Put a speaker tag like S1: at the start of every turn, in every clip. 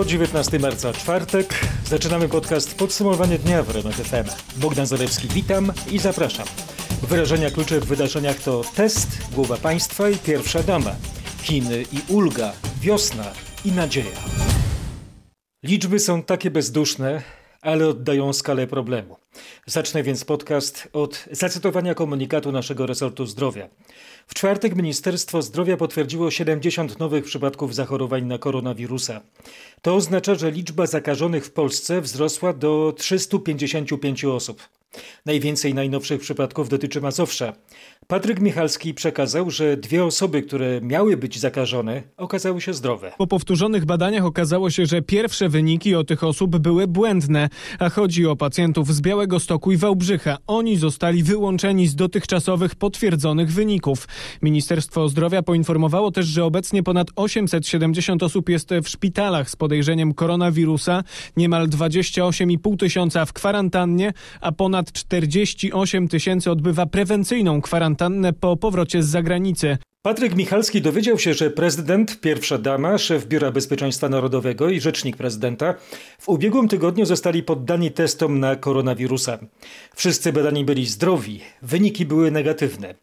S1: To 19 marca, czwartek. Zaczynamy podcast Podsumowanie dnia w RMF FM. Bogdan Zalewski, witam i zapraszam. Wyrażenia klucze w wydarzeniach to test, głowa państwa i pierwsza dama. Chiny i ulga, wiosna i nadzieja. Liczby są takie bezduszne, ale oddają skalę problemu. Zacznę więc podcast od zacytowania komunikatu naszego resortu zdrowia. W czwartek Ministerstwo Zdrowia potwierdziło 70 nowych przypadków zachorowań na koronawirusa. To oznacza, że liczba zakażonych w Polsce wzrosła do 355 osób. Najwięcej najnowszych przypadków dotyczy Mazowsza. Patryk Michalski przekazał, że dwie osoby, które miały być zakażone, okazały się zdrowe.
S2: Po powtórzonych badaniach okazało się, że pierwsze wyniki o tych osób były błędne, a chodzi o pacjentów z Białego Stoku i Wałbrzycha. Oni zostali wyłączeni z dotychczasowych potwierdzonych wyników. Ministerstwo Zdrowia poinformowało też, że obecnie ponad 870 osób jest w szpitalach z podejrzeniem koronawirusa, niemal 28,5 tysiąca w kwarantannie, a ponad 48 tysięcy odbywa prewencyjną kwarantannę po powrocie z zagranicy.
S1: Patryk Michalski dowiedział się, że prezydent, pierwsza dama, szef Biura Bezpieczeństwa Narodowego i rzecznik prezydenta w ubiegłym tygodniu zostali poddani testom na koronawirusa. Wszyscy badani byli zdrowi, wyniki były negatywne.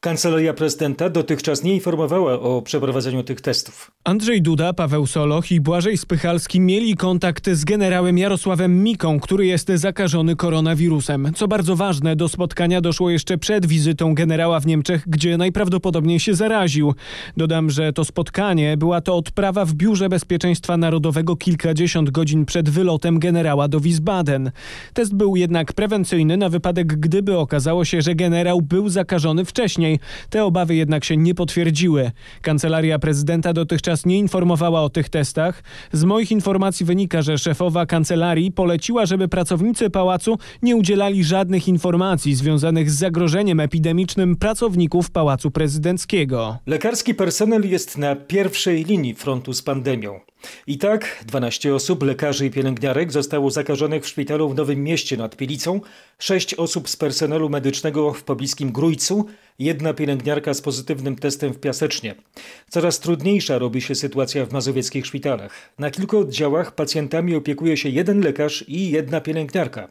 S1: Kancelaria prezydenta dotychczas nie informowała o przeprowadzeniu tych testów.
S2: Andrzej Duda, Paweł Soloch i Błażej Spychalski mieli kontakt z generałem Jarosławem Miką, który jest zakażony koronawirusem. Co bardzo ważne, do spotkania doszło jeszcze przed wizytą generała w Niemczech, gdzie najprawdopodobniej się zaraził. Dodam, że to spotkanie była to odprawa w Biurze Bezpieczeństwa Narodowego kilkadziesiąt godzin przed wylotem generała do Wiesbaden. Test był jednak prewencyjny na wypadek, gdyby okazało się, że generał był zakażony wcześniej. Te obawy jednak się nie potwierdziły. Kancelaria prezydenta dotychczas nie informowała o tych testach. Z moich informacji wynika, że szefowa kancelarii poleciła, żeby pracownicy pałacu nie udzielali żadnych informacji związanych z zagrożeniem epidemicznym pracowników Pałacu Prezydenckiego.
S1: Lekarski personel jest na pierwszej linii frontu z pandemią. I tak 12 osób, lekarzy i pielęgniarek zostało zakażonych w szpitalu w Nowym Mieście nad Pilicą, 6 osób z personelu medycznego w pobliskim Grójcu, jedna pielęgniarka z pozytywnym testem w Piasecznie. Coraz trudniejsza robi się sytuacja w mazowieckich szpitalach. Na kilku oddziałach pacjentami opiekuje się jeden lekarz i jedna pielęgniarka.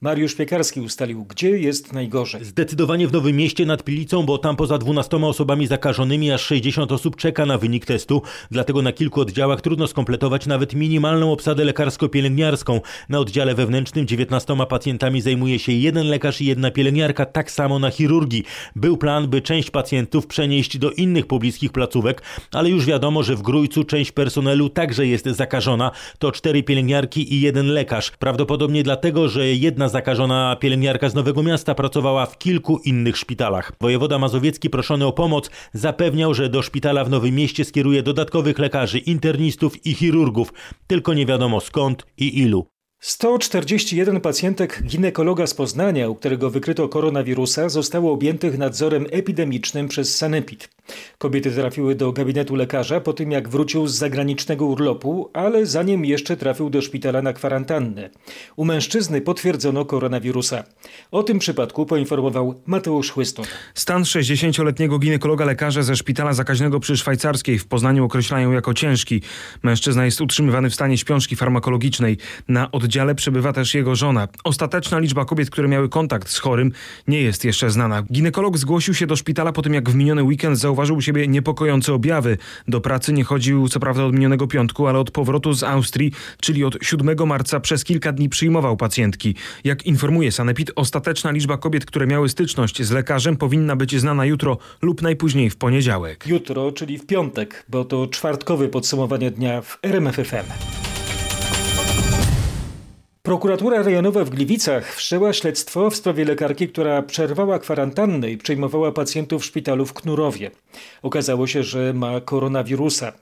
S1: Mariusz Piekarski ustalił, gdzie jest najgorzej.
S3: Zdecydowanie w Nowym Mieście nad Pilicą, bo tam poza 12 osobami zakażonymi aż 60 osób czeka na wynik testu. Dlatego na kilku oddziałach trudno skompletować nawet minimalną obsadę lekarsko-pielęgniarską. Na oddziale wewnętrznym 19 pacjentami zajmuje się jeden lekarz i jedna pielęgniarka, tak samo na chirurgii. Był plan, by część pacjentów przenieść do innych pobliskich placówek, ale już wiadomo, że w Grójcu część personelu także jest zakażona. To cztery pielęgniarki i jeden lekarz. Prawdopodobnie dlatego, że jedna zakażona pielęgniarka z Nowego Miasta pracowała w kilku innych szpitalach. Wojewoda Mazowiecki proszony o pomoc zapewniał, że do szpitala w Nowym Mieście skieruje dodatkowych lekarzy, internistów i chirurgów, tylko nie wiadomo skąd i ilu.
S1: 141 pacjentek ginekologa z Poznania, u którego wykryto koronawirusa, zostało objętych nadzorem epidemicznym przez Sanepid. Kobiety trafiły do gabinetu lekarza po tym, jak wrócił z zagranicznego urlopu, ale zanim jeszcze trafił do szpitala na kwarantannę. U mężczyzny potwierdzono koronawirusa. O tym przypadku poinformował Mateusz Chłystun.
S4: Stan 60-letniego ginekologa lekarza ze szpitala zakaźnego przy Szwajcarskiej w Poznaniu określają jako ciężki. Mężczyzna jest utrzymywany w stanie śpiączki farmakologicznej. Na oddziale przebywa też jego żona. Ostateczna liczba kobiet, które miały kontakt z chorym nie jest jeszcze znana. Ginekolog zgłosił się do szpitala po tym, jak w miniony weekend zauważył u siebie niepokojące objawy. Do pracy nie chodził co prawda od minionego piątku, ale od powrotu z Austrii, czyli od 7 marca przez kilka dni przyjmował pacjentki. Jak informuje Sanepid, ostateczna liczba kobiet, które miały styczność z lekarzem powinna być znana jutro lub najpóźniej w poniedziałek.
S1: Jutro, czyli w piątek, bo to czwartkowe podsumowanie dnia w RMFFM. Prokuratura rejonowa w Gliwicach wszczęła śledztwo w sprawie lekarki, która przerwała kwarantannę i przejmowała pacjentów w szpitalu w Knurowie. Okazało się, że ma koronawirusa.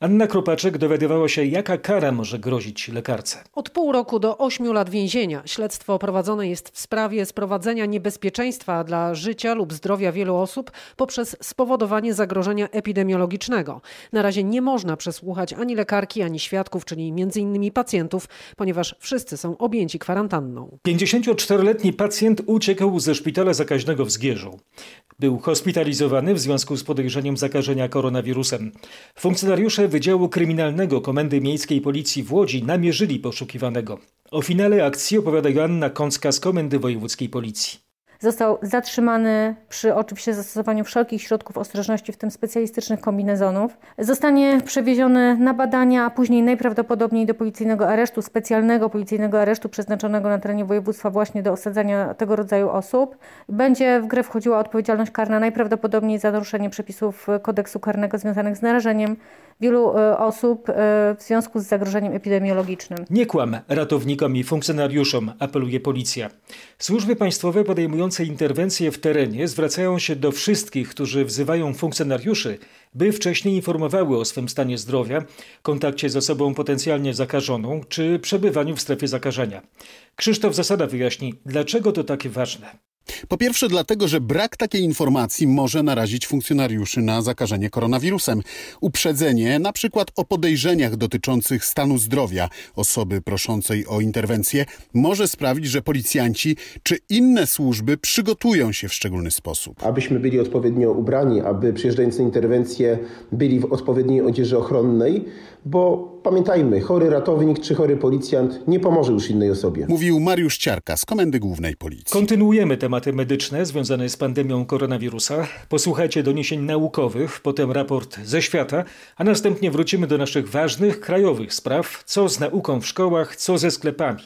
S1: Anna Kropaczek dowiadywała się, jaka kara może grozić lekarce.
S5: Od pół roku do ośmiu lat więzienia. Śledztwo prowadzone jest w sprawie sprowadzenia niebezpieczeństwa dla życia lub zdrowia wielu osób poprzez spowodowanie zagrożenia epidemiologicznego. Na razie nie można przesłuchać ani lekarki, ani świadków, czyli m.in. pacjentów, ponieważ wszyscy są objęci kwarantanną.
S1: 54-letni pacjent uciekł ze szpitala zakaźnego w Zgierzu. Był hospitalizowany w związku z podejrzeniem zakażenia koronawirusem. Funkcjonariusze Wydziału Kryminalnego Komendy Miejskiej Policji w Łodzi namierzyli poszukiwanego. O finale akcji opowiada Joanna Kącka z Komendy Wojewódzkiej Policji.
S6: Został zatrzymany przy oczywiście zastosowaniu wszelkich środków ostrożności, w tym specjalistycznych kombinezonów. Zostanie przewieziony na badania, a później najprawdopodobniej do policyjnego aresztu, specjalnego policyjnego aresztu przeznaczonego na terenie województwa właśnie do osadzania tego rodzaju osób. Będzie w grę wchodziła odpowiedzialność karna najprawdopodobniej za naruszenie przepisów kodeksu karnego związanych z narażeniem wielu e, osób e, w związku z zagrożeniem epidemiologicznym.
S1: Nie kłam ratownikom i funkcjonariuszom, apeluje policja. Służby państwowe podejmujące interwencje w terenie zwracają się do wszystkich, którzy wzywają funkcjonariuszy, by wcześniej informowały o swym stanie zdrowia, kontakcie z osobą potencjalnie zakażoną czy przebywaniu w strefie zakażenia. Krzysztof Zasada wyjaśni, dlaczego to takie ważne.
S7: Po pierwsze dlatego, że brak takiej informacji może narazić funkcjonariuszy na zakażenie koronawirusem. Uprzedzenie na przykład o podejrzeniach dotyczących stanu zdrowia osoby proszącej o interwencję może sprawić, że policjanci czy inne służby przygotują się w szczególny sposób.
S8: Abyśmy byli odpowiednio ubrani, aby przyjeżdżając na interwencję byli w odpowiedniej odzieży ochronnej, bo pamiętajmy, chory ratownik czy chory policjant nie pomoże już innej osobie.
S7: Mówił Mariusz Ciarka z Komendy Głównej Policji.
S1: Kontynuujemy tematy medyczne związane z pandemią koronawirusa. Posłuchajcie doniesień naukowych, potem raport ze świata, a następnie wrócimy do naszych ważnych krajowych spraw, co z nauką w szkołach, co ze sklepami.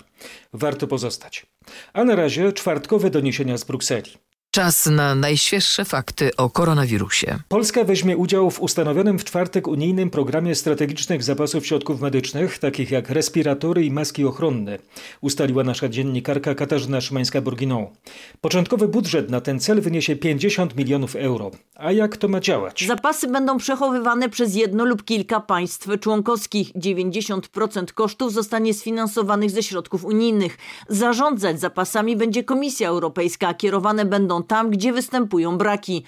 S1: Warto pozostać. A na razie czwartkowe doniesienia z Brukseli.
S9: Czas na najświeższe fakty o koronawirusie.
S1: Polska weźmie udział w ustanowionym w czwartek unijnym programie strategicznych zapasów środków medycznych, takich jak respiratory i maski ochronne, ustaliła nasza dziennikarka Katarzyna Szymańska-Borginą. Początkowy budżet na ten cel wyniesie 50 milionów euro. A jak to ma działać?
S10: Zapasy będą przechowywane przez jedno lub kilka państw członkowskich. 90% kosztów zostanie sfinansowanych ze środków unijnych. Zarządzać zapasami będzie Komisja Europejska, a kierowane będą tam, gdzie występują braki.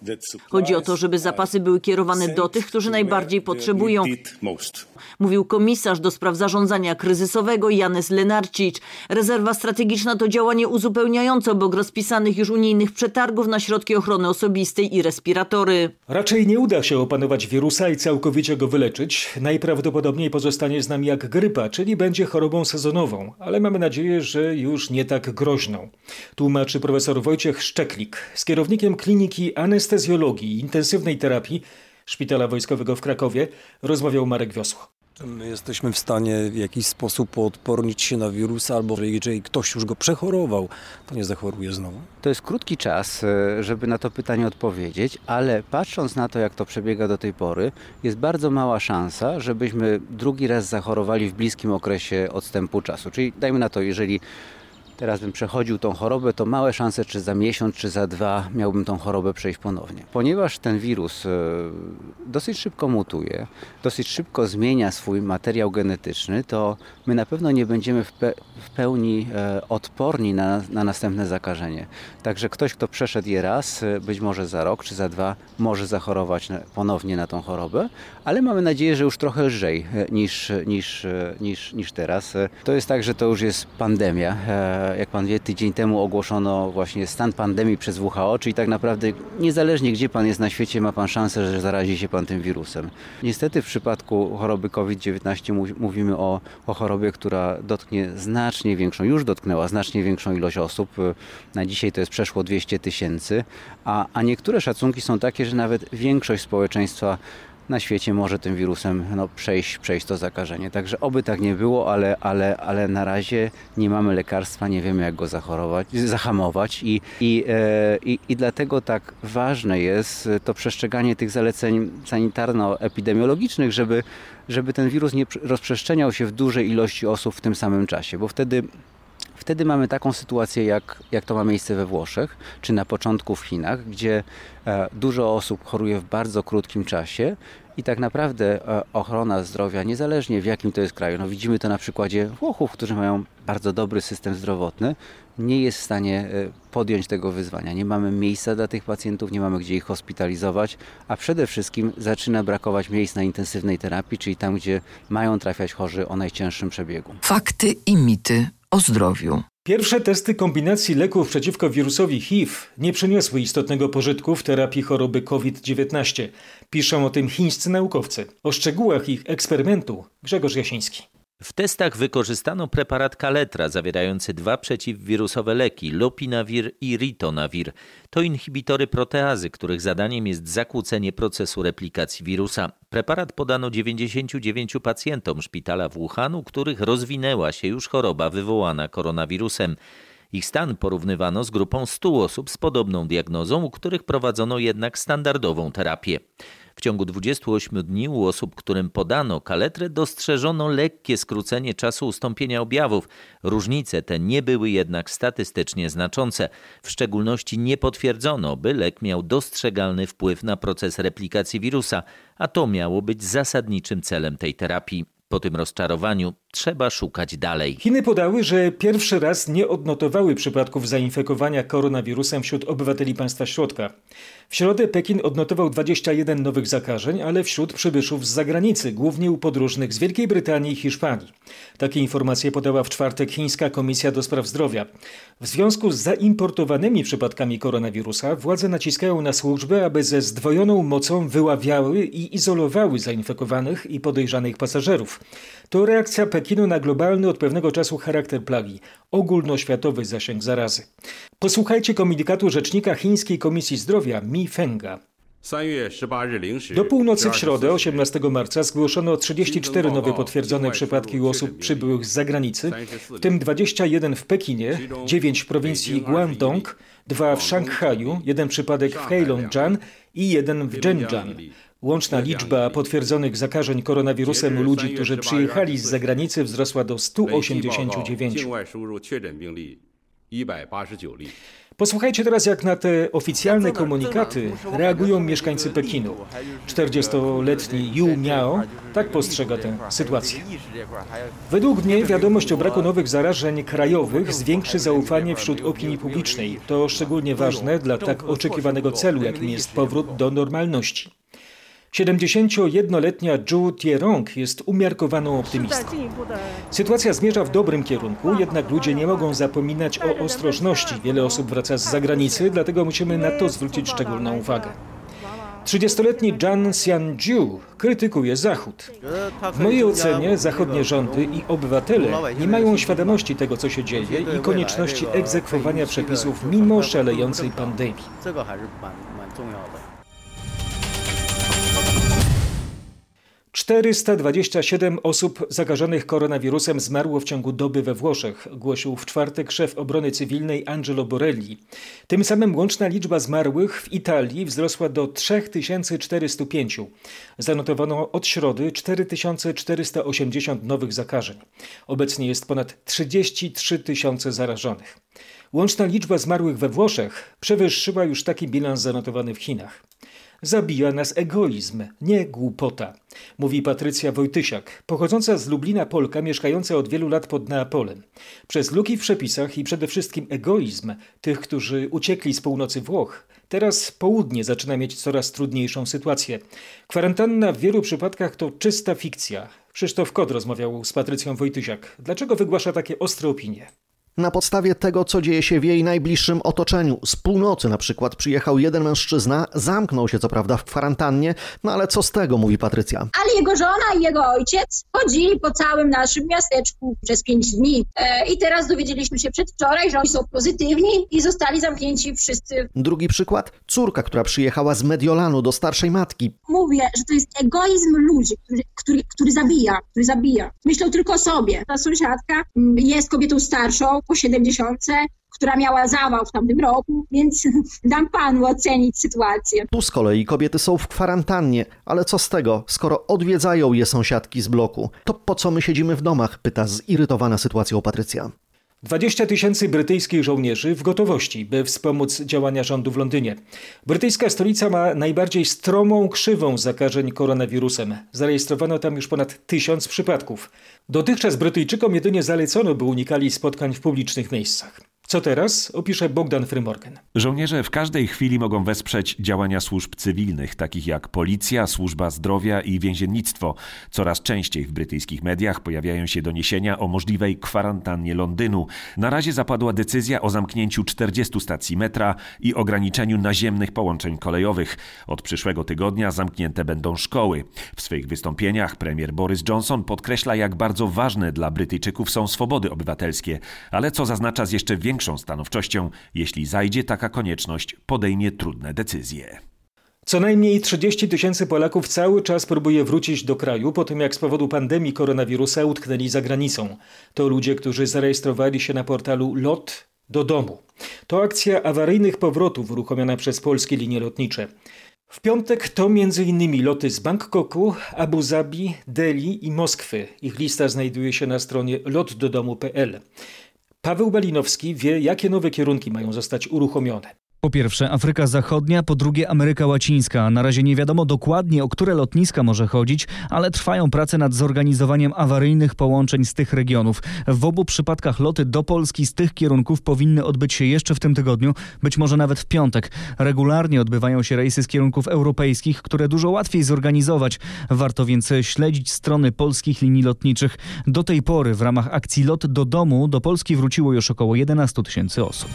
S10: Chodzi o to, żeby zapasy były kierowane do tych, którzy najbardziej potrzebują. Mówił komisarz do spraw zarządzania kryzysowego Janes Lenarcic. Rezerwa strategiczna to działanie uzupełniające obok rozpisanych już unijnych przetargów na środki ochrony osobistej i respiratory.
S1: Raczej nie uda się opanować wirusa i całkowicie go wyleczyć. Najprawdopodobniej pozostanie z nami jak grypa, czyli będzie chorobą sezonową, ale mamy nadzieję, że już nie tak groźną. Tłumaczy profesor Wojciech Szczeklik z kierownikiem kliniki anestezjologii i intensywnej terapii Szpitala Wojskowego w Krakowie rozmawiał Marek Wiosło.
S11: My jesteśmy w stanie w jakiś sposób odpornić się na wirus, albo jeżeli ktoś już go przechorował, to nie zachoruje znowu?
S12: To jest krótki czas, e, żeby na to pytanie odpowiedzieć, ale patrząc na to, jak to przebiega do tej pory, jest bardzo mała szansa, żebyśmy drugi raz zachorowali w bliskim okresie odstępu czasu. Czyli dajmy na to, jeżeli teraz bym przechodził tą chorobę, to małe szanse, czy za miesiąc, czy za dwa miałbym tą chorobę przejść ponownie. Ponieważ ten wirus e, dosyć szybko mutuje, dosyć szybko zmienia swój materiał genetyczny, to my na pewno nie będziemy w, pe w pełni e, odporni na, na następne zakażenie. Także ktoś, kto przeszedł je raz, e, być może za rok czy za dwa, może zachorować ponownie na tą chorobę, ale mamy nadzieję, że już trochę lżej niż, niż, niż, niż teraz. To jest tak, że to już jest pandemia jak pan wie, tydzień temu ogłoszono właśnie stan pandemii przez WHO, czyli tak naprawdę niezależnie gdzie pan jest na świecie, ma pan szansę, że zarazi się pan tym wirusem. Niestety w przypadku choroby COVID-19 mówimy o, o chorobie, która dotknie znacznie większą, już dotknęła znacznie większą ilość osób. Na dzisiaj to jest przeszło 200 tysięcy, a, a niektóre szacunki są takie, że nawet większość społeczeństwa na świecie może tym wirusem no, przejść, przejść to zakażenie. Także oby tak nie było, ale, ale, ale na razie nie mamy lekarstwa, nie wiemy jak go zachorować, zahamować i, i, e, i, i dlatego tak ważne jest to przestrzeganie tych zaleceń sanitarno-epidemiologicznych, żeby, żeby ten wirus nie rozprzestrzeniał się w dużej ilości osób w tym samym czasie, bo wtedy Wtedy mamy taką sytuację, jak, jak to ma miejsce we Włoszech, czy na początku w Chinach, gdzie e, dużo osób choruje w bardzo krótkim czasie i tak naprawdę e, ochrona zdrowia, niezależnie w jakim to jest kraju, no widzimy to na przykładzie Włochów, którzy mają bardzo dobry system zdrowotny, nie jest w stanie e, podjąć tego wyzwania. Nie mamy miejsca dla tych pacjentów, nie mamy gdzie ich hospitalizować, a przede wszystkim zaczyna brakować miejsc na intensywnej terapii, czyli tam, gdzie mają trafiać chorzy o najcięższym przebiegu.
S9: Fakty i mity o zdrowiu.
S1: Pierwsze testy kombinacji leków przeciwko wirusowi HIV nie przyniosły istotnego pożytku w terapii choroby COVID-19. Piszą o tym chińscy naukowcy. O szczegółach ich eksperymentu Grzegorz Jasiński.
S13: W testach wykorzystano preparat Kaletra zawierający dwa przeciwwirusowe leki Lopinavir i Ritonavir. To inhibitory proteazy, których zadaniem jest zakłócenie procesu replikacji wirusa. Preparat podano 99 pacjentom szpitala w Wuhanu, których rozwinęła się już choroba wywołana koronawirusem. Ich stan porównywano z grupą 100 osób z podobną diagnozą, u których prowadzono jednak standardową terapię. W ciągu 28 dni u osób, którym podano kaletrę, dostrzeżono lekkie skrócenie czasu ustąpienia objawów. Różnice te nie były jednak statystycznie znaczące. W szczególności nie potwierdzono, by lek miał dostrzegalny wpływ na proces replikacji wirusa, a to miało być zasadniczym celem tej terapii. Po tym rozczarowaniu trzeba szukać dalej.
S1: Chiny podały, że pierwszy raz nie odnotowały przypadków zainfekowania koronawirusem wśród obywateli państwa środka. W środę Pekin odnotował 21 nowych zakażeń, ale wśród przybyszów z zagranicy, głównie u podróżnych z Wielkiej Brytanii i Hiszpanii. Takie informacje podała w czwartek Chińska Komisja do Spraw Zdrowia. W związku z zaimportowanymi przypadkami koronawirusa władze naciskają na służby, aby ze zdwojoną mocą wyławiały i izolowały zainfekowanych i podejrzanych pasażerów. To reakcja Pekinu na globalny od pewnego czasu charakter plagi, ogólnoświatowy zasięg zarazy. Posłuchajcie komunikatu rzecznika Chińskiej Komisji Zdrowia Mi Fenga. Do północy w środę, 18 marca, zgłoszono 34 nowe potwierdzone przypadki u osób przybyłych z zagranicy, w tym 21 w Pekinie, 9 w prowincji Guangdong, 2 w Szanghaju, jeden przypadek w Heilongjiang i jeden w Zhenjiang. Łączna liczba potwierdzonych zakażeń koronawirusem ludzi, którzy przyjechali z zagranicy, wzrosła do 189. Posłuchajcie teraz, jak na te oficjalne komunikaty reagują mieszkańcy Pekinu. 40-letni Yu Miao tak postrzega tę sytuację. Według mnie wiadomość o braku nowych zarażeń krajowych zwiększy zaufanie wśród opinii publicznej. To szczególnie ważne dla tak oczekiwanego celu, jakim jest powrót do normalności. 71-letnia Zhu Tierong jest umiarkowaną optymistką. Sytuacja zmierza w dobrym kierunku, jednak ludzie nie mogą zapominać o ostrożności. Wiele osób wraca z zagranicy, dlatego musimy na to zwrócić szczególną uwagę. 30-letni Zhang Xianjiu krytykuje Zachód. W mojej ocenie zachodnie rządy i obywatele nie mają świadomości tego, co się dzieje i konieczności egzekwowania przepisów mimo szalejącej pandemii. 427 osób zakażonych koronawirusem zmarło w ciągu doby we Włoszech, głosił w czwartek szef obrony cywilnej Angelo Borelli. Tym samym łączna liczba zmarłych w Italii wzrosła do 3405. Zanotowano od środy 4480 nowych zakażeń. Obecnie jest ponad 33 tysiące zarażonych. Łączna liczba zmarłych we Włoszech przewyższyła już taki bilans zanotowany w Chinach. Zabija nas egoizm, nie głupota, mówi Patrycja Wojtysiak, pochodząca z Lublina Polka, mieszkająca od wielu lat pod Neapolem. Przez luki w przepisach i przede wszystkim egoizm tych, którzy uciekli z północy Włoch, teraz południe zaczyna mieć coraz trudniejszą sytuację. Kwarantanna w wielu przypadkach to czysta fikcja. Krzysztof Kod rozmawiał z Patrycją Wojtysiak. Dlaczego wygłasza takie ostre opinie?
S14: Na podstawie tego, co dzieje się w jej najbliższym otoczeniu. Z północy na przykład przyjechał jeden mężczyzna, zamknął się co prawda w kwarantannie, no ale co z tego, mówi Patrycja.
S15: Ale jego żona i jego ojciec chodzili po całym naszym miasteczku przez pięć dni. E, I teraz dowiedzieliśmy się przedwczoraj, że oni są pozytywni i zostali zamknięci wszyscy.
S14: Drugi przykład, córka, która przyjechała z Mediolanu do starszej matki.
S15: Mówię, że to jest egoizm ludzi, który, który, który zabija, który zabija. Myślą tylko o sobie. Ta sąsiadka mm, jest kobietą starszą, po 70, która miała zawał w tamtym roku, więc dam panu ocenić sytuację.
S14: Tu z kolei kobiety są w kwarantannie, ale co z tego, skoro odwiedzają je sąsiadki z bloku? To po co my siedzimy w domach? Pyta zirytowana sytuacją Patrycja.
S1: 20 tysięcy brytyjskich żołnierzy w gotowości, by wspomóc działania rządu w Londynie. Brytyjska stolica ma najbardziej stromą krzywą zakażeń koronawirusem. Zarejestrowano tam już ponad tysiąc przypadków. Dotychczas Brytyjczykom jedynie zalecono, by unikali spotkań w publicznych miejscach. Co teraz? Opisze Bogdan Frymorgan.
S16: Żołnierze w każdej chwili mogą wesprzeć działania służb cywilnych, takich jak policja, służba zdrowia i więziennictwo. Coraz częściej w brytyjskich mediach pojawiają się doniesienia o możliwej kwarantannie Londynu. Na razie zapadła decyzja o zamknięciu 40 stacji metra i ograniczeniu naziemnych połączeń kolejowych. Od przyszłego tygodnia zamknięte będą szkoły. W swych wystąpieniach premier Boris Johnson podkreśla, jak bardzo ważne dla Brytyjczyków są swobody obywatelskie, ale co zaznacza z jeszcze większą większą stanowczością, jeśli zajdzie taka konieczność, podejmie trudne decyzje.
S1: Co najmniej 30 tysięcy Polaków cały czas próbuje wrócić do kraju po tym, jak z powodu pandemii koronawirusa utknęli za granicą. To ludzie, którzy zarejestrowali się na portalu LOT do domu. To akcja awaryjnych powrotów uruchomiona przez polskie linie lotnicze. W piątek to m.in. loty z Bangkoku, Abu Zabi, Delhi i Moskwy. Ich lista znajduje się na stronie lotdodomu.pl. Paweł Balinowski wie, jakie nowe kierunki mają zostać uruchomione.
S17: Po pierwsze Afryka Zachodnia, po drugie Ameryka Łacińska. Na razie nie wiadomo dokładnie, o które lotniska może chodzić, ale trwają prace nad zorganizowaniem awaryjnych połączeń z tych regionów. W obu przypadkach loty do Polski z tych kierunków powinny odbyć się jeszcze w tym tygodniu, być może nawet w piątek. Regularnie odbywają się rejsy z kierunków europejskich, które dużo łatwiej zorganizować. Warto więc śledzić strony polskich linii lotniczych. Do tej pory w ramach akcji Lot do domu do Polski wróciło już około 11 tysięcy osób.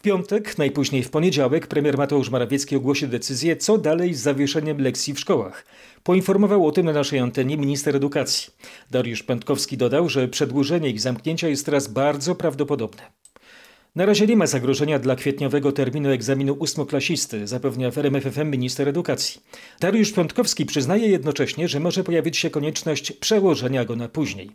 S1: W piątek, najpóźniej w poniedziałek, premier Mateusz Morawiecki ogłosi decyzję, co dalej z zawieszeniem lekcji w szkołach. Poinformował o tym na naszej antenie minister edukacji. Dariusz Pętkowski dodał, że przedłużenie ich zamknięcia jest teraz bardzo prawdopodobne. Na razie nie ma zagrożenia dla kwietniowego terminu egzaminu ósmoklasisty, zapewnia w RMFFM minister edukacji. Dariusz Piątkowski przyznaje jednocześnie, że może pojawić się konieczność przełożenia go na później.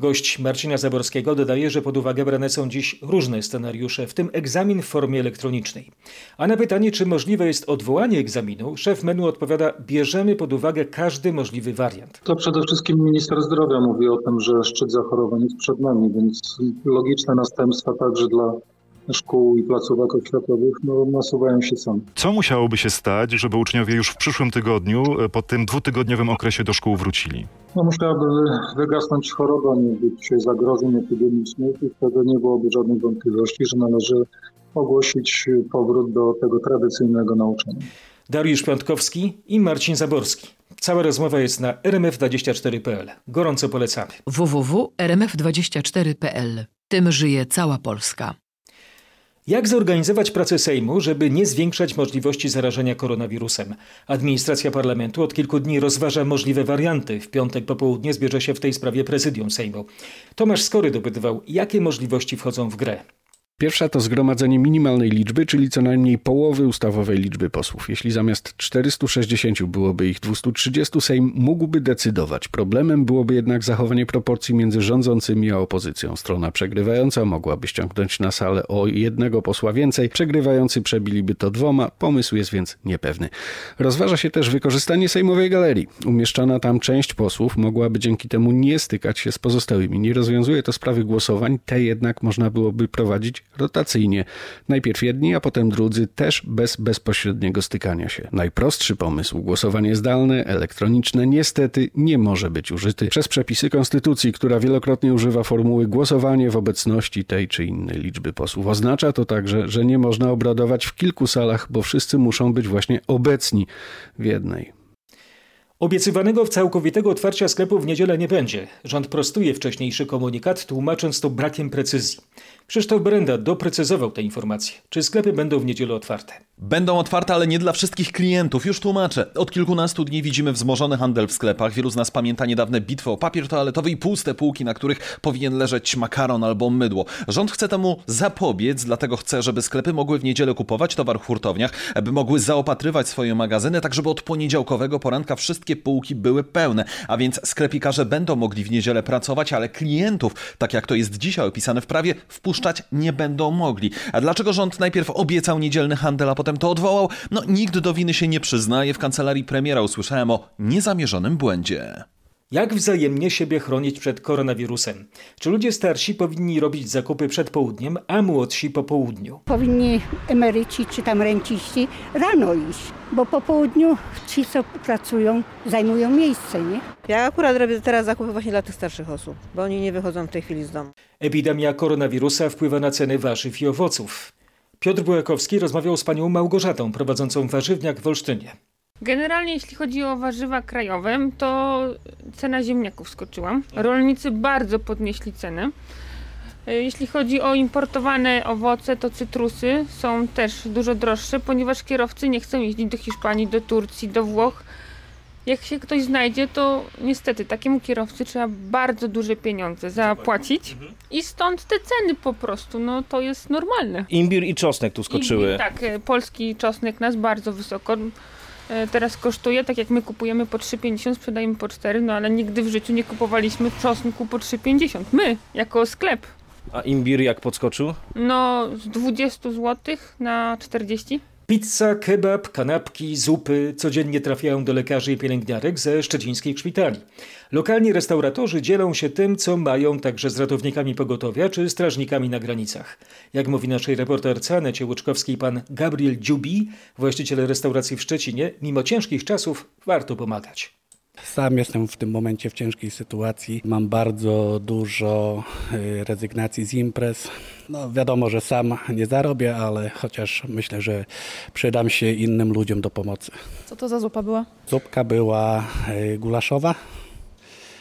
S1: Gość Marcina Zaborskiego dodaje, że pod uwagę brane są dziś różne scenariusze, w tym egzamin w formie elektronicznej. A na pytanie, czy możliwe jest odwołanie egzaminu, szef menu odpowiada: bierzemy pod uwagę każdy możliwy wariant.
S18: To przede wszystkim minister zdrowia mówi o tym, że szczyt zachorowań jest przed nami, więc logiczne następstwa także dla szkół i placówek oświatowych no, nasuwają się same.
S19: Co musiałoby się stać, żeby uczniowie już w przyszłym tygodniu, e, po tym dwutygodniowym okresie do szkół wrócili?
S18: No, musiałaby wygasnąć choroba, nie być zagrożeń epidemicznych i wtedy nie byłoby żadnej wątpliwości, że należy ogłosić powrót do tego tradycyjnego nauczania.
S1: Dariusz Piątkowski i Marcin Zaborski. Cała rozmowa jest na rmf24.pl. Gorąco polecamy.
S9: www.rmf24.pl. Tym żyje cała Polska.
S1: Jak zorganizować pracę Sejmu, żeby nie zwiększać możliwości zarażenia koronawirusem? Administracja parlamentu od kilku dni rozważa możliwe warianty. W piątek po południe zbierze się w tej sprawie prezydium Sejmu. Tomasz Skory dopytywał, jakie możliwości wchodzą w grę.
S20: Pierwsza to zgromadzenie minimalnej liczby, czyli co najmniej połowy ustawowej liczby posłów. Jeśli zamiast 460 byłoby ich 230, Sejm mógłby decydować. Problemem byłoby jednak zachowanie proporcji między rządzącymi a opozycją. Strona przegrywająca mogłaby ściągnąć na salę o jednego posła więcej, przegrywający przebiliby to dwoma, pomysł jest więc niepewny. Rozważa się też wykorzystanie Sejmowej Galerii. Umieszczona tam część posłów mogłaby dzięki temu nie stykać się z pozostałymi. Nie rozwiązuje to sprawy głosowań, te jednak można byłoby prowadzić rotacyjnie. Najpierw jedni, a potem drudzy, też bez bezpośredniego stykania się. Najprostszy pomysł, głosowanie zdalne, elektroniczne, niestety nie może być użyty przez przepisy konstytucji, która wielokrotnie używa formuły głosowanie w obecności tej czy innej liczby posłów. Oznacza to także, że nie można obradować w kilku salach, bo wszyscy muszą być właśnie obecni w jednej.
S1: Obiecywanego całkowitego otwarcia sklepu w niedzielę nie będzie. Rząd prostuje wcześniejszy komunikat, tłumacząc to brakiem precyzji. Krzysztof Brenda doprecyzował te informacje. Czy sklepy będą w niedzielę otwarte?
S21: Będą otwarte, ale nie dla wszystkich klientów. Już tłumaczę. Od kilkunastu dni widzimy wzmożony handel w sklepach. Wielu z nas pamięta niedawne bitwy o papier toaletowy i puste półki, na których powinien leżeć makaron albo mydło. Rząd chce temu zapobiec, dlatego chce, żeby sklepy mogły w niedzielę kupować towar w hurtowniach, by mogły zaopatrywać swoje magazyny, tak żeby od poniedziałkowego poranka wszystkie półki były pełne. A więc sklepikarze będą mogli w niedzielę pracować, ale klientów, tak jak to jest dzisiaj opisane w prawie, wpuszczać nie będą mogli. A dlaczego rząd najpierw obiecał niedzielny handel, a potem to odwołał? No nikt do winy się nie przyznaje. W kancelarii premiera usłyszałem o niezamierzonym błędzie.
S1: Jak wzajemnie siebie chronić przed koronawirusem? Czy ludzie starsi powinni robić zakupy przed południem, a młodsi po południu?
S22: Powinni emeryci czy tam renciści rano iść, bo po południu ci, co pracują, zajmują miejsce, nie?
S23: Ja akurat robię teraz zakupy właśnie dla tych starszych osób, bo oni nie wychodzą w tej chwili z domu.
S1: Epidemia koronawirusa wpływa na ceny warzyw i owoców. Piotr Bułakowski rozmawiał z panią Małgorzatą, prowadzącą warzywniak w Olsztynie.
S24: Generalnie jeśli chodzi o warzywa krajowe, to cena ziemniaków skoczyła. Rolnicy bardzo podnieśli ceny. Jeśli chodzi o importowane owoce, to cytrusy są też dużo droższe, ponieważ kierowcy nie chcą jeździć do Hiszpanii, do Turcji, do Włoch. Jak się ktoś znajdzie, to niestety takiemu kierowcy trzeba bardzo duże pieniądze zapłacić i stąd te ceny po prostu, no to jest normalne.
S25: Imbir i czosnek tu skoczyły.
S24: I, tak, polski czosnek nas bardzo wysoko teraz kosztuje, tak jak my kupujemy po 3,50, sprzedajemy po 4, no ale nigdy w życiu nie kupowaliśmy czosnku po 3,50. My, jako sklep.
S25: A imbir jak podskoczył?
S24: No z 20 zł na 40.
S1: Pizza, kebab, kanapki, zupy codziennie trafiają do lekarzy i pielęgniarek ze szczecińskich szpitali. Lokalni restauratorzy dzielą się tym, co mają także z ratownikami pogotowia czy strażnikami na granicach. Jak mówi naszej reporterce Anecie Łuczkowskiej pan Gabriel Dziubi, właściciel restauracji w Szczecinie, mimo ciężkich czasów warto pomagać.
S26: Sam jestem w tym momencie w ciężkiej sytuacji. Mam bardzo dużo y, rezygnacji z imprez. No, wiadomo, że sam nie zarobię, ale chociaż myślę, że przydam się innym ludziom do pomocy.
S27: Co to za zupa była?
S26: Zupka była y, gulaszowa,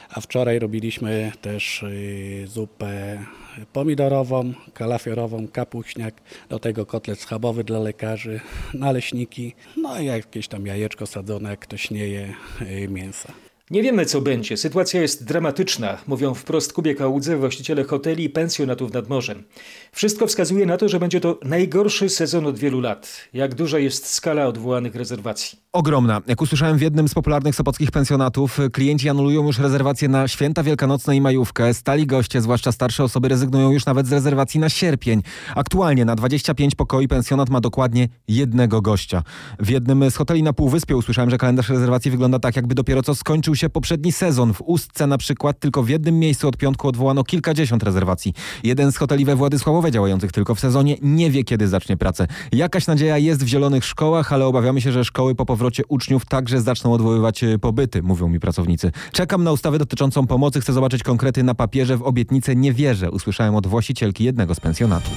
S26: a wczoraj robiliśmy też y, zupę pomidorową, kalafiorową, kapuśniak, do tego kotlet schabowy dla lekarzy, naleśniki, no i jakieś tam jajeczko sadzone, jak ktoś nie je y, mięsa.
S1: Nie wiemy, co będzie. Sytuacja jest dramatyczna, mówią wprost Kubie Kałudze, właściciele hoteli i pensjonatów nad morzem. Wszystko wskazuje na to, że będzie to najgorszy sezon od wielu lat. Jak duża jest skala odwołanych rezerwacji?
S28: Ogromna. Jak usłyszałem w jednym z popularnych sopockich pensjonatów, klienci anulują już rezerwacje na święta wielkanocne i majówkę. Stali goście, zwłaszcza starsze osoby, rezygnują już nawet z rezerwacji na sierpień. Aktualnie na 25 pokoi pensjonat ma dokładnie jednego gościa. W jednym z hoteli na Półwyspie usłyszałem, że kalendarz rezerwacji wygląda tak, jakby dopiero co skończył się poprzedni sezon. W Ustce na przykład tylko w jednym miejscu od piątku odwołano kilkadziesiąt rezerwacji. Jeden z hoteli we Władysławowie działających tylko w sezonie nie wie, kiedy zacznie pracę. Jakaś nadzieja jest w zielonych szkołach, ale obawiamy się, że szkoły po powrocie uczniów także zaczną odwoływać e, pobyty, mówią mi pracownicy. Czekam na ustawę dotyczącą pomocy, chcę zobaczyć konkrety na papierze, w obietnicę nie wierzę, usłyszałem od właścicielki jednego z pensjonatów.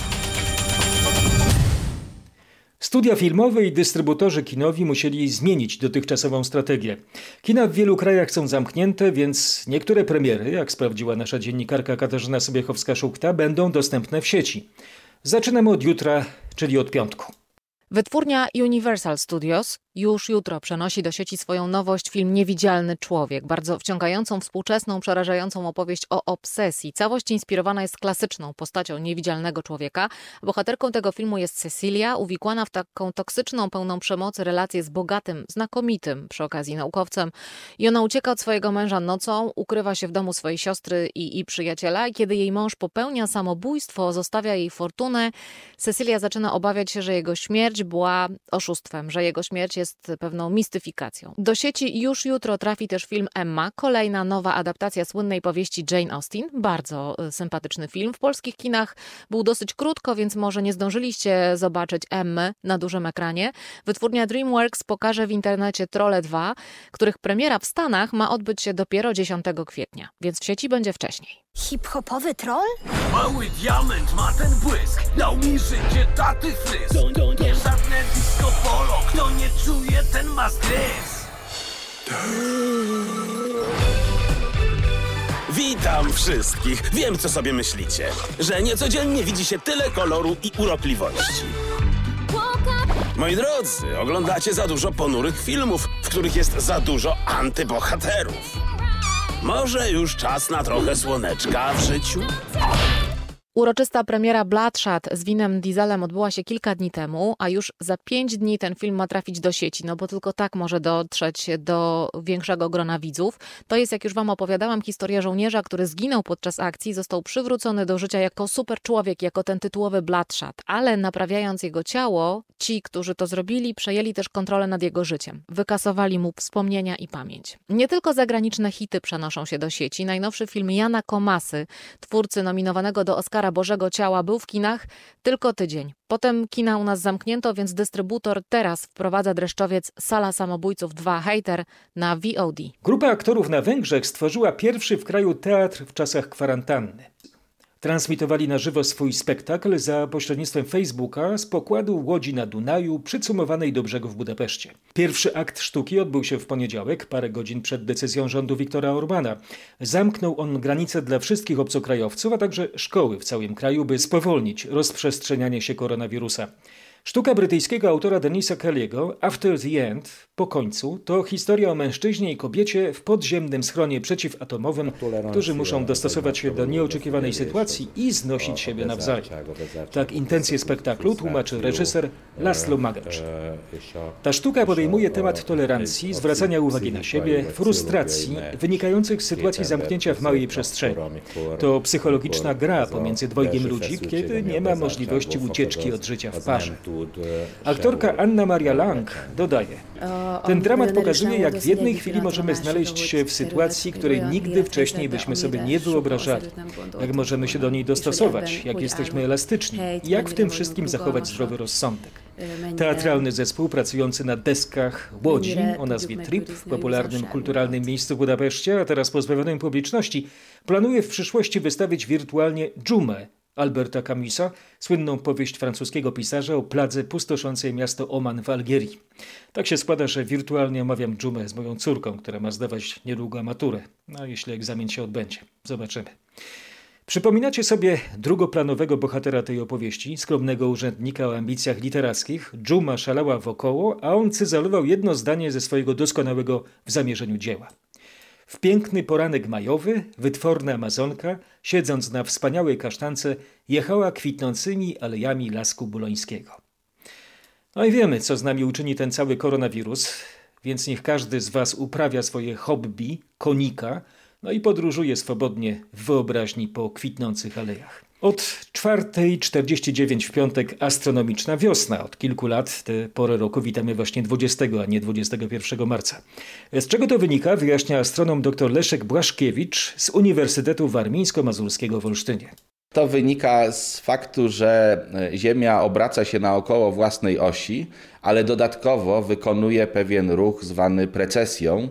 S1: Studia filmowe i dystrybutorzy kinowi musieli zmienić dotychczasową strategię. Kina w wielu krajach są zamknięte, więc niektóre premiery, jak sprawdziła nasza dziennikarka Katarzyna Sobiechowska-Szukta, będą dostępne w sieci. Zaczynamy od jutra, czyli od piątku.
S29: Wytwórnia Universal Studios już jutro przenosi do sieci swoją nowość film Niewidzialny Człowiek, bardzo wciągającą, współczesną, przerażającą opowieść o obsesji. Całość inspirowana jest klasyczną postacią niewidzialnego człowieka. Bohaterką tego filmu jest Cecilia, uwikłana w taką toksyczną, pełną przemocy relację z bogatym, znakomitym przy okazji naukowcem. I ona ucieka od swojego męża nocą, ukrywa się w domu swojej siostry i, i przyjaciela. I kiedy jej mąż popełnia samobójstwo, zostawia jej fortunę, Cecilia zaczyna obawiać się, że jego śmierć była oszustwem, że jego śmierć jest pewną mistyfikacją. Do sieci już jutro trafi też film Emma, kolejna nowa adaptacja słynnej powieści Jane Austen. Bardzo y, sympatyczny film. W polskich kinach był dosyć krótko, więc może nie zdążyliście zobaczyć Emmy na dużym ekranie. Wytwórnia DreamWorks pokaże w internecie Trolle 2, których premiera w Stanach ma odbyć się dopiero 10 kwietnia, więc w sieci będzie wcześniej.
S30: Hip-hopowy troll?
S31: Mały diament ma ten błysk, dał mi życie taty fryz. Nie żadne disco polo, kto nie czuje, ten ma stres.
S32: Witam wszystkich. Wiem, co sobie myślicie. Że niecodziennie widzi się tyle koloru i urokliwości. Moi drodzy, oglądacie za dużo ponurych filmów, w których jest za dużo antybohaterów. Może już czas na trochę słoneczka w życiu?
S29: Uroczysta premiera Bloodshot z winem dieselem odbyła się kilka dni temu, a już za pięć dni ten film ma trafić do sieci, no bo tylko tak może dotrzeć do większego grona widzów. To jest, jak już wam opowiadałam, historia żołnierza, który zginął podczas akcji, został przywrócony do życia jako super człowiek, jako ten tytułowy Bloodshot, ale naprawiając jego ciało, ci, którzy to zrobili, przejęli też kontrolę nad jego życiem. Wykasowali mu wspomnienia i pamięć. Nie tylko zagraniczne hity przenoszą się do sieci. Najnowszy film Jana Komasy, twórcy nominowanego do Oscara Bożego Ciała był w kinach tylko tydzień. Potem kina u nas zamknięto, więc dystrybutor teraz wprowadza dreszczowiec Sala Samobójców 2 Hater na VOD.
S1: Grupa aktorów na Węgrzech stworzyła pierwszy w kraju teatr w czasach kwarantanny. Transmitowali na żywo swój spektakl za pośrednictwem Facebooka z pokładu łodzi na Dunaju przycumowanej do brzegu w Budapeszcie. Pierwszy akt sztuki odbył się w poniedziałek, parę godzin przed decyzją rządu Viktora Orbana. Zamknął on granice dla wszystkich obcokrajowców, a także szkoły w całym kraju, by spowolnić rozprzestrzenianie się koronawirusa. Sztuka brytyjskiego autora Denisa Kelly'ego After the End, po końcu, to historia o mężczyźnie i kobiecie w podziemnym schronie przeciwatomowym, którzy muszą dostosować się do nieoczekiwanej sytuacji i znosić siebie nawzajem. Tak intencje spektaklu tłumaczy reżyser Laszlo Magacz. Ta sztuka podejmuje temat tolerancji, zwracania uwagi na siebie, frustracji wynikających z sytuacji zamknięcia w małej przestrzeni. To psychologiczna gra pomiędzy dwojgiem ludzi, kiedy nie ma możliwości ucieczki od życia w parze. Aktorka Anna Maria Lang dodaje: Ten dramat pokazuje, jak w jednej chwili możemy znaleźć się w sytuacji, której nigdy wcześniej byśmy sobie nie wyobrażali, jak możemy się do niej dostosować, jak jesteśmy elastyczni? i jak w tym wszystkim zachować zdrowy rozsądek. Teatralny zespół pracujący na deskach Łodzi o nazwie Trip w popularnym kulturalnym miejscu w Budapeszcie, a teraz pozbawionym publiczności, planuje w przyszłości wystawić wirtualnie Dżumę, Alberta Camusa, słynną powieść francuskiego pisarza o pladze pustoszącej miasto Oman w Algierii. Tak się składa, że wirtualnie omawiam dżumę z moją córką, która ma zdawać niedługo maturę. No, jeśli egzamin się odbędzie. Zobaczymy. Przypominacie sobie drugoplanowego bohatera tej opowieści, skromnego urzędnika o ambicjach literackich. Dżuma szalała wokoło, a on cyzalował jedno zdanie ze swojego doskonałego w zamierzeniu dzieła. W piękny poranek majowy, wytworna Amazonka, siedząc na wspaniałej kasztance, jechała kwitnącymi alejami lasku bulońskiego. No i wiemy, co z nami uczyni ten cały koronawirus, więc niech każdy z Was uprawia swoje hobby, konika, no i podróżuje swobodnie w wyobraźni po kwitnących alejach. Od 4.49 w piątek astronomiczna wiosna. Od kilku lat tę porę roku witamy właśnie 20, a nie 21 marca. Z czego to wynika, wyjaśnia astronom dr Leszek Błaszkiewicz z Uniwersytetu Warmińsko-Mazurskiego w Olsztynie.
S33: To wynika z faktu, że Ziemia obraca się naokoło własnej osi, ale dodatkowo wykonuje pewien ruch zwany precesją.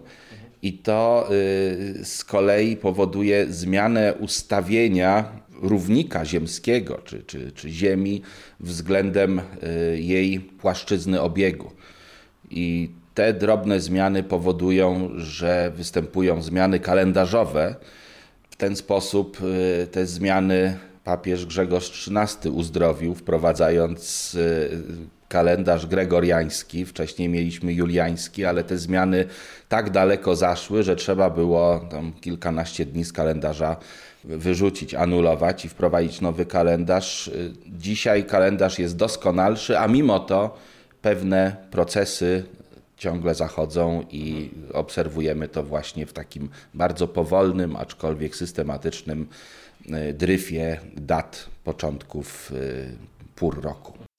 S33: I to y, z kolei powoduje zmianę ustawienia równika ziemskiego czy, czy, czy Ziemi względem y, jej płaszczyzny obiegu. I te drobne zmiany powodują, że występują zmiany kalendarzowe. W ten sposób y, te zmiany papież Grzegorz XIII uzdrowił, wprowadzając kalendarz gregoriański. Wcześniej mieliśmy juliański, ale te zmiany tak daleko zaszły, że trzeba było tam kilkanaście dni z kalendarza wyrzucić, anulować i wprowadzić nowy kalendarz. Dzisiaj kalendarz jest doskonalszy, a mimo to pewne procesy ciągle zachodzą i obserwujemy to właśnie w takim bardzo powolnym, aczkolwiek systematycznym dryfie dat początków pór roku.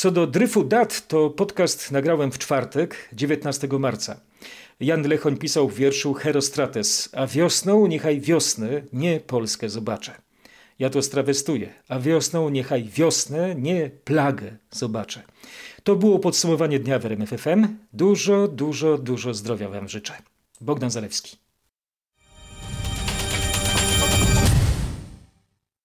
S1: Co do dryfu dat, to podcast nagrałem w czwartek, 19 marca. Jan Lechoń pisał w wierszu Herostrates, a wiosną niechaj wiosnę, nie Polskę zobaczę. Ja to strawestuję, a wiosną niechaj wiosnę, nie plagę zobaczę. To było podsumowanie dnia w RMF FM. Dużo, dużo, dużo zdrowia Wam życzę. Bogdan Zalewski.